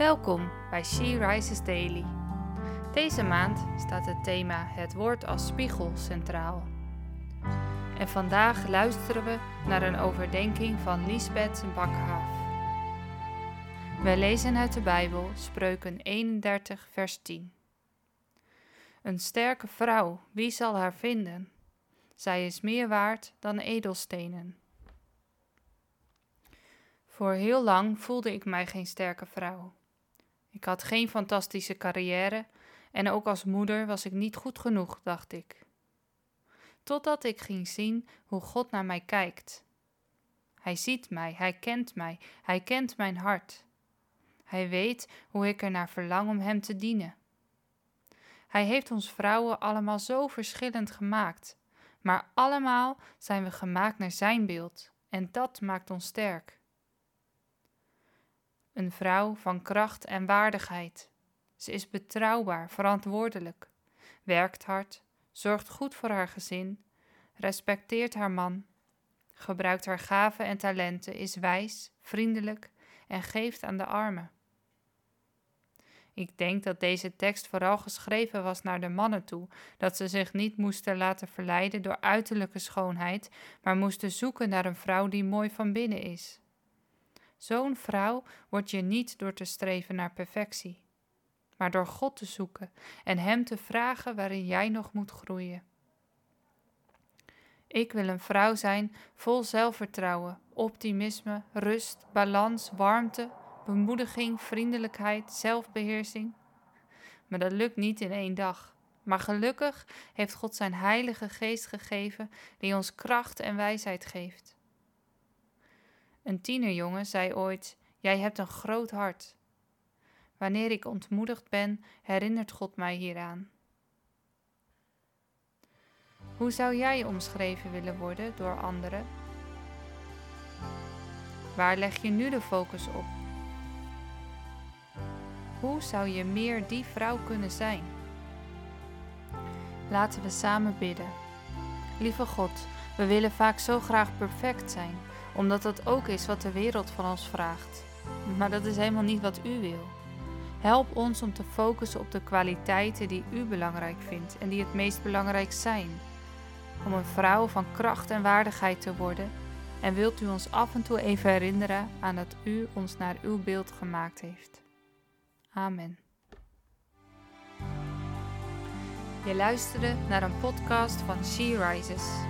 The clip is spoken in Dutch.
Welkom bij She Rises Daily. Deze maand staat het thema Het woord als spiegel centraal. En vandaag luisteren we naar een overdenking van Lisbeth Bakhaaf. Wij lezen uit de Bijbel Spreuken 31, vers 10. Een sterke vrouw, wie zal haar vinden? Zij is meer waard dan edelstenen. Voor heel lang voelde ik mij geen sterke vrouw. Ik had geen fantastische carrière en ook als moeder was ik niet goed genoeg, dacht ik. Totdat ik ging zien hoe God naar mij kijkt. Hij ziet mij, hij kent mij, hij kent mijn hart. Hij weet hoe ik er naar verlang om hem te dienen. Hij heeft ons vrouwen allemaal zo verschillend gemaakt, maar allemaal zijn we gemaakt naar zijn beeld en dat maakt ons sterk een vrouw van kracht en waardigheid. Ze is betrouwbaar, verantwoordelijk, werkt hard, zorgt goed voor haar gezin, respecteert haar man, gebruikt haar gaven en talenten, is wijs, vriendelijk en geeft aan de armen. Ik denk dat deze tekst vooral geschreven was naar de mannen toe, dat ze zich niet moesten laten verleiden door uiterlijke schoonheid, maar moesten zoeken naar een vrouw die mooi van binnen is. Zo'n vrouw word je niet door te streven naar perfectie, maar door God te zoeken en Hem te vragen waarin jij nog moet groeien. Ik wil een vrouw zijn vol zelfvertrouwen, optimisme, rust, balans, warmte, bemoediging, vriendelijkheid, zelfbeheersing. Maar dat lukt niet in één dag. Maar gelukkig heeft God zijn Heilige Geest gegeven, die ons kracht en wijsheid geeft. Een tienerjongen zei ooit: Jij hebt een groot hart. Wanneer ik ontmoedigd ben, herinnert God mij hieraan. Hoe zou jij omschreven willen worden door anderen? Waar leg je nu de focus op? Hoe zou je meer die vrouw kunnen zijn? Laten we samen bidden. Lieve God, we willen vaak zo graag perfect zijn omdat dat ook is wat de wereld van ons vraagt. Maar dat is helemaal niet wat u wil. Help ons om te focussen op de kwaliteiten die u belangrijk vindt en die het meest belangrijk zijn. Om een vrouw van kracht en waardigheid te worden. En wilt u ons af en toe even herinneren aan dat u ons naar uw beeld gemaakt heeft. Amen. Je luisterde naar een podcast van She Rises.